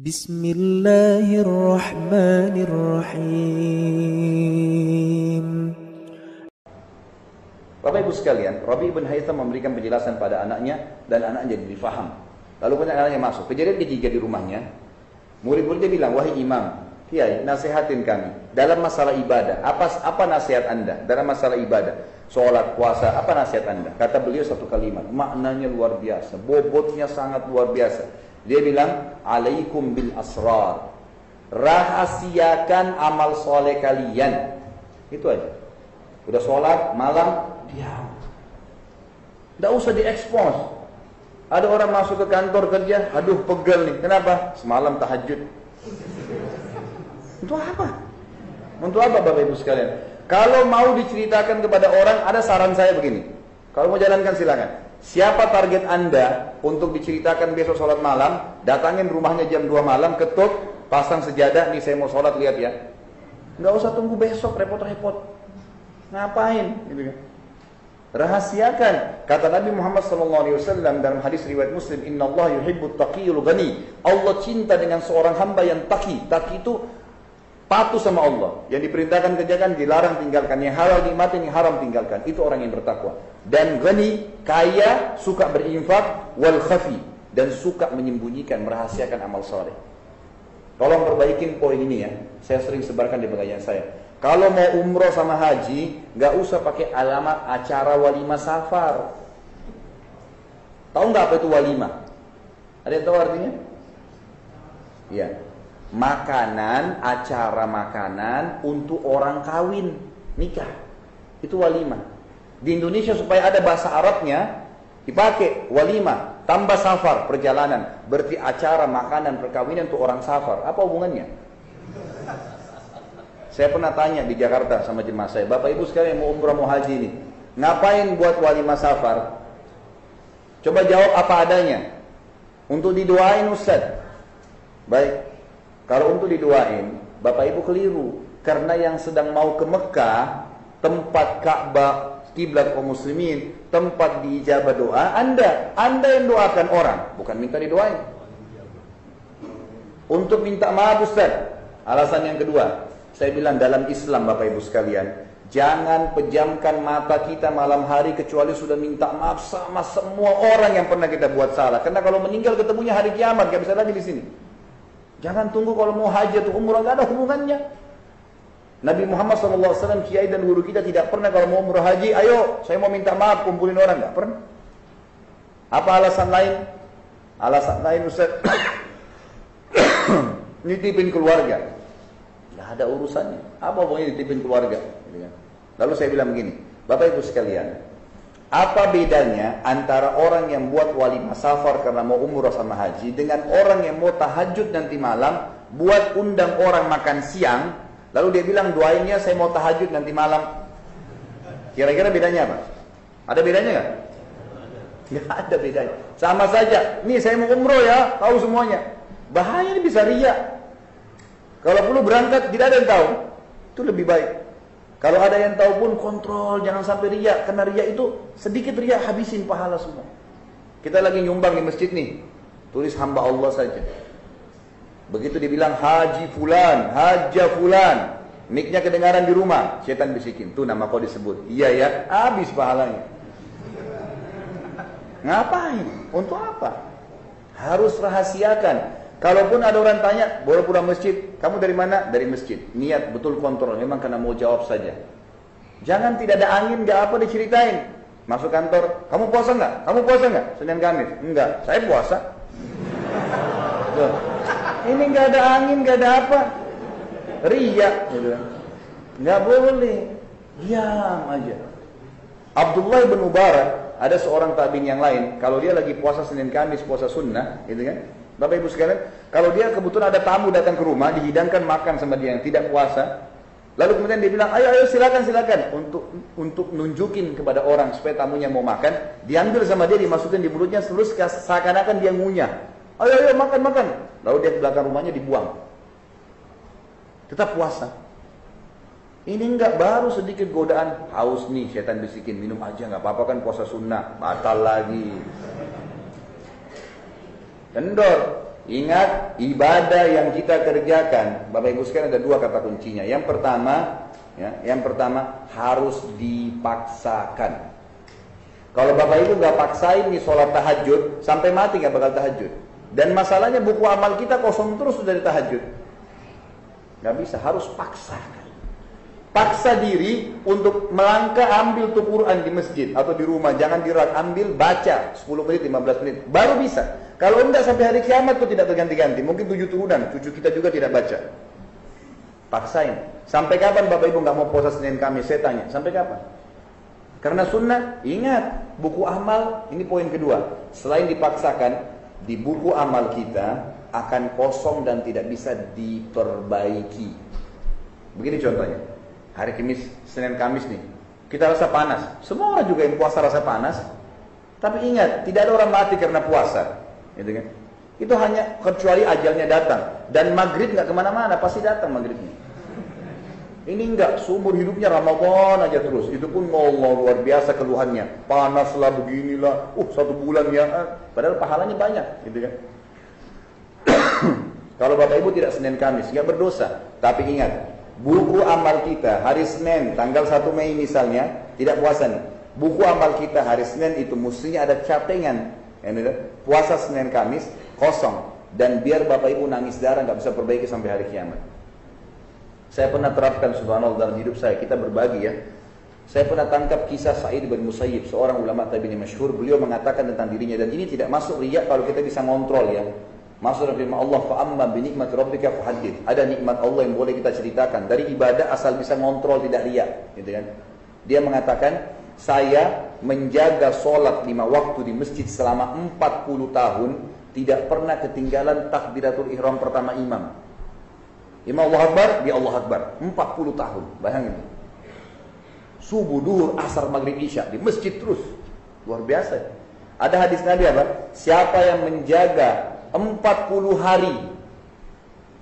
بسم الله الرحمن الرحيم Bapak Ibu sekalian, Rabi ibn Haytham memberikan penjelasan pada anaknya dan anaknya jadi difaham. Lalu kemudian anaknya masuk. Kejadian ketiga di rumahnya, murid-muridnya bilang, wahai imam, kiai, nasihatin kami dalam masalah ibadah. Apa apa nasihat anda dalam masalah ibadah? Sholat, puasa, apa nasihat anda? Kata beliau satu kalimat, maknanya luar biasa, bobotnya sangat luar biasa. Dia bilang, alaikum bil asrar. Rahasiakan amal soleh kalian. Itu aja. Udah sholat, malam, diam. Tidak usah diekspos. Ada orang masuk ke kantor kerja, aduh pegel nih. Kenapa? Semalam tahajud. Untuk apa? Untuk apa Bapak Ibu sekalian? Kalau mau diceritakan kepada orang, ada saran saya begini. Kalau mau jalankan silakan. Siapa target Anda untuk diceritakan besok sholat malam, datangin rumahnya jam 2 malam, ketuk, pasang sejadah, nih saya mau sholat, lihat ya. Nggak usah tunggu besok, repot-repot. Ngapain? Gitu kan. Rahasiakan. Kata Nabi Muhammad SAW dalam hadis riwayat Muslim, Inna Allah yuhibbut taqiyul ghani. Allah cinta dengan seorang hamba yang taki. Taki itu patuh sama Allah. Yang diperintahkan kerjakan, dilarang tinggalkan. Yang halal nikmatin, yang haram tinggalkan. Itu orang yang bertakwa. Dan ghani, kaya, suka berinfak, wal khafi. Dan suka menyembunyikan, merahasiakan amal soleh. Tolong perbaikin poin ini ya. Saya sering sebarkan di pengajian saya. Kalau mau umroh sama haji, nggak usah pakai alamat acara walimah safar. Tahu nggak apa itu walimah? Ada yang tahu artinya? Iya. Makanan, acara makanan untuk orang kawin, nikah. Itu walimah. Di Indonesia supaya ada bahasa Arabnya, dipakai walimah, tambah safar, perjalanan. Berarti acara makanan perkawinan untuk orang safar. Apa hubungannya? Saya pernah tanya di Jakarta sama jemaah saya, Bapak Ibu sekalian yang mau umrah mau haji ini, ngapain buat walimah safar? Coba jawab apa adanya. Untuk didoain Ustaz. Baik. Kalau untuk didoain, Bapak Ibu keliru. Karena yang sedang mau ke Mekah, tempat Ka'bah, kiblat kaum muslimin, tempat diijabah doa, Anda, Anda yang doakan orang, bukan minta didoain. Untuk minta maaf Ustaz. Alasan yang kedua, saya bilang dalam Islam Bapak Ibu sekalian, jangan pejamkan mata kita malam hari kecuali sudah minta maaf sama semua orang yang pernah kita buat salah. Karena kalau meninggal ketemunya hari kiamat, gak bisa lagi di sini. Jangan tunggu kalau mau haji atau umrah, gak ada hubungannya. Nabi Muhammad SAW, kiai dan guru kita tidak pernah kalau mau umrah haji, ayo saya mau minta maaf kumpulin orang, gak pernah. Apa alasan lain? Alasan lain Ustaz, nitipin keluarga. Gak ada urusannya. Apa pokoknya ditipin keluarga. Gitu kan. Lalu saya bilang begini, Bapak Ibu sekalian, apa bedanya antara orang yang buat walimah safar karena mau umrah sama haji dengan orang yang mau tahajud nanti malam buat undang orang makan siang lalu dia bilang doainnya saya mau tahajud nanti malam. Kira-kira bedanya apa? ada bedanya nggak? nggak ada bedanya. Sama saja. Nih saya mau umroh ya tahu semuanya. Bahaya ini bisa riak. Kalau perlu berangkat tidak ada yang tahu. Itu lebih baik kalau ada yang tahu pun kontrol, jangan sampai riak. Karena riak itu sedikit riak habisin pahala semua. Kita lagi nyumbang di masjid nih, tulis hamba Allah saja. Begitu dibilang haji fulan, haja fulan, miknya kedengaran di rumah, setan bisikin, tuh nama kau disebut. Iya ya, habis pahalanya. Ngapain? Untuk apa? Harus rahasiakan. Kalaupun ada orang tanya, boleh pulang masjid, kamu dari mana? Dari masjid. Niat betul kontrol, memang karena mau jawab saja. Jangan tidak ada angin, nggak apa diceritain. Masuk kantor, kamu puasa nggak? Kamu puasa nggak? Senin Kamis? Enggak, saya puasa. Tuh. Ini nggak ada angin, nggak ada apa. Ria, gitu. Nggak boleh. Diam aja. Abdullah bin Mubarak, ada seorang tabiin yang lain, kalau dia lagi puasa Senin Kamis, puasa sunnah, gitu kan? Bapak Ibu sekalian, kalau dia kebetulan ada tamu datang ke rumah, dihidangkan makan sama dia yang tidak puasa, lalu kemudian dia bilang, ayo ayo silakan silakan untuk untuk nunjukin kepada orang supaya tamunya mau makan, diambil sama dia dimasukkan di mulutnya terus seakan-akan dia ngunyah. Ayo ayo makan makan. Lalu dia ke belakang rumahnya dibuang. Tetap puasa. Ini enggak baru sedikit godaan haus nih setan bisikin minum aja nggak apa-apa kan puasa sunnah batal lagi Kendor. Ingat, ibadah yang kita kerjakan, Bapak Ibu sekalian ada dua kata kuncinya. Yang pertama, ya, yang pertama harus dipaksakan. Kalau Bapak Ibu nggak paksain nih sholat tahajud, sampai mati nggak bakal tahajud. Dan masalahnya buku amal kita kosong terus dari tahajud. Nggak bisa, harus paksakan. Paksa diri untuk melangkah ambil tuh Quran di masjid atau di rumah. Jangan dirak, ambil, baca 10 menit, 15 menit. Baru bisa. Kalau enggak sampai hari kiamat tuh tidak terganti-ganti. Mungkin tujuh turunan, cucu kita juga tidak baca. Paksain. Sampai kapan Bapak Ibu nggak mau puasa Senin Kamis? Saya tanya, sampai kapan? Karena sunnah, ingat, buku amal, ini poin kedua. Selain dipaksakan, di buku amal kita akan kosong dan tidak bisa diperbaiki. Begini contohnya. Hari Kamis, Senin Kamis nih. Kita rasa panas. Semua orang juga yang puasa rasa panas. Tapi ingat, tidak ada orang mati karena puasa. Gitu kan? Itu hanya kecuali ajalnya datang. Dan maghrib nggak ke mana-mana, pasti datang maghribnya. Ini enggak, seumur hidupnya Ramadan aja terus. Itu pun Allah luar biasa keluhannya. Panaslah beginilah, uh satu bulan ya. Padahal pahalanya banyak, gitu kan. Kalau Bapak Ibu tidak Senin Kamis, nggak berdosa. Tapi ingat, buku amal kita hari Senin tanggal 1 Mei misalnya tidak puasa nih. Buku amal kita hari Senin itu mestinya ada catengan. Ya, puasa Senin Kamis kosong dan biar Bapak Ibu nangis darah nggak bisa perbaiki sampai hari kiamat. Saya pernah terapkan subhanallah dalam hidup saya, kita berbagi ya. Saya pernah tangkap kisah Sa'id bin Musayyib, seorang ulama tabi'in masyhur. Beliau mengatakan tentang dirinya dan ini tidak masuk riya kalau kita bisa ngontrol ya. Dalam firman Allah, fa'amma binikmat rabbika fahadid. Ada nikmat Allah yang boleh kita ceritakan. Dari ibadah asal bisa ngontrol tidak riak. Gitu kan? Dia mengatakan, saya menjaga sholat lima waktu di masjid selama 40 tahun, tidak pernah ketinggalan takbiratul ihram pertama imam. Imam Allah Akbar, dia Allah Akbar. 40 tahun, bayangin. Subuh, duhur, asar, maghrib, isya. Di masjid terus. Luar biasa. Ada hadis Nabi apa? Siapa yang menjaga 40 hari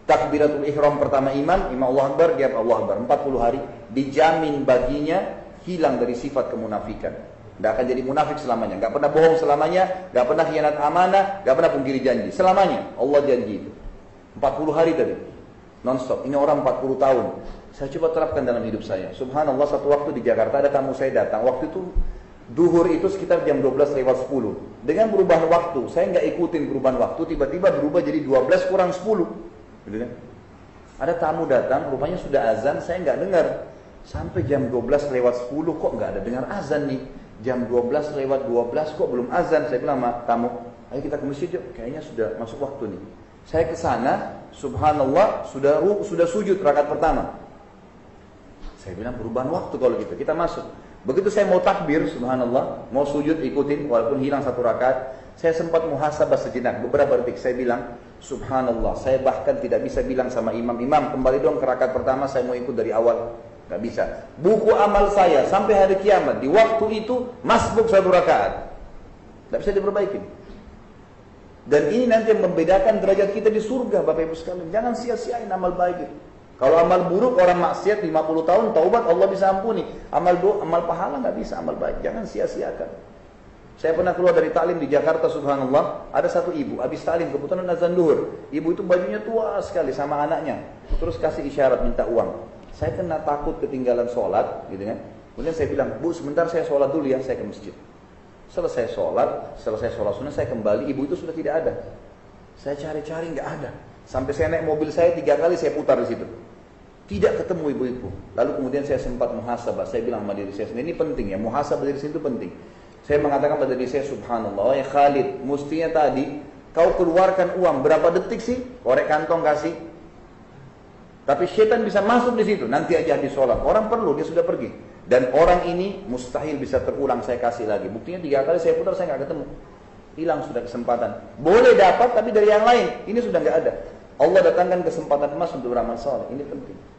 takbiratul ihram pertama imam, imam Allah Akbar, dia Allah Akbar. 40 hari dijamin baginya hilang dari sifat kemunafikan. Tidak akan jadi munafik selamanya. Gak pernah bohong selamanya. Gak pernah khianat amanah. Gak pernah pungkiri janji. Selamanya. Allah janji itu. 40 hari tadi. Non-stop. Ini orang 40 tahun. Saya coba terapkan dalam hidup saya. Subhanallah satu waktu di Jakarta ada tamu saya datang. Waktu itu Duhur itu sekitar jam 12 lewat 10. Dengan perubahan waktu, saya nggak ikutin perubahan waktu, tiba-tiba berubah jadi 12 kurang 10. Gitu kan? Ada tamu datang, rupanya sudah azan, saya nggak dengar. Sampai jam 12 lewat 10 kok nggak ada dengar azan nih. Jam 12 lewat 12 kok belum azan. Saya bilang sama tamu, ayo kita ke masjid yuk, kayaknya sudah masuk waktu nih. Saya ke sana, subhanallah, sudah sudah sujud rakaat pertama. Saya bilang perubahan waktu kalau gitu, kita masuk. Begitu saya mau takbir, subhanallah, mau sujud ikutin walaupun hilang satu rakaat, saya sempat muhasabah sejenak, beberapa detik saya bilang, subhanallah, saya bahkan tidak bisa bilang sama imam-imam, kembali dong ke rakaat pertama, saya mau ikut dari awal. Gak bisa. Buku amal saya sampai hari kiamat, di waktu itu, masbuk satu rakaat. Gak bisa diperbaiki. Dan ini nanti membedakan derajat kita di surga, Bapak Ibu sekalian. Jangan sia-siain amal baik itu. Kalau amal buruk orang maksiat 50 tahun taubat Allah bisa ampuni. Amal do, amal pahala nggak bisa amal baik. Jangan sia-siakan. Saya pernah keluar dari taklim di Jakarta subhanallah, ada satu ibu habis taklim kebetulan azan duhur. Ibu itu bajunya tua sekali sama anaknya. Terus kasih isyarat minta uang. Saya kena takut ketinggalan sholat gitu kan. Kemudian saya bilang, "Bu, sebentar saya sholat dulu ya, saya ke masjid." Selesai sholat, selesai sholat sunnah saya kembali, ibu itu sudah tidak ada. Saya cari-cari nggak ada. Sampai saya naik mobil saya tiga kali saya putar di situ. Tidak ketemu ibu-ibu. Lalu kemudian saya sempat muhasabah. Saya bilang sama diri saya sendiri, ini penting ya. Muhasabah diri saya itu penting. Saya mengatakan pada diri saya, subhanallah, ya Khalid, mestinya tadi kau keluarkan uang berapa detik sih? Korek kantong kasih. Tapi setan bisa masuk di situ. Nanti aja di sholat. Orang perlu, dia sudah pergi. Dan orang ini mustahil bisa terulang saya kasih lagi. Buktinya tiga kali saya putar, saya nggak ketemu. Hilang sudah kesempatan. Boleh dapat, tapi dari yang lain. Ini sudah nggak ada. Allah datangkan kesempatan emas untuk beramal soleh. Ini penting.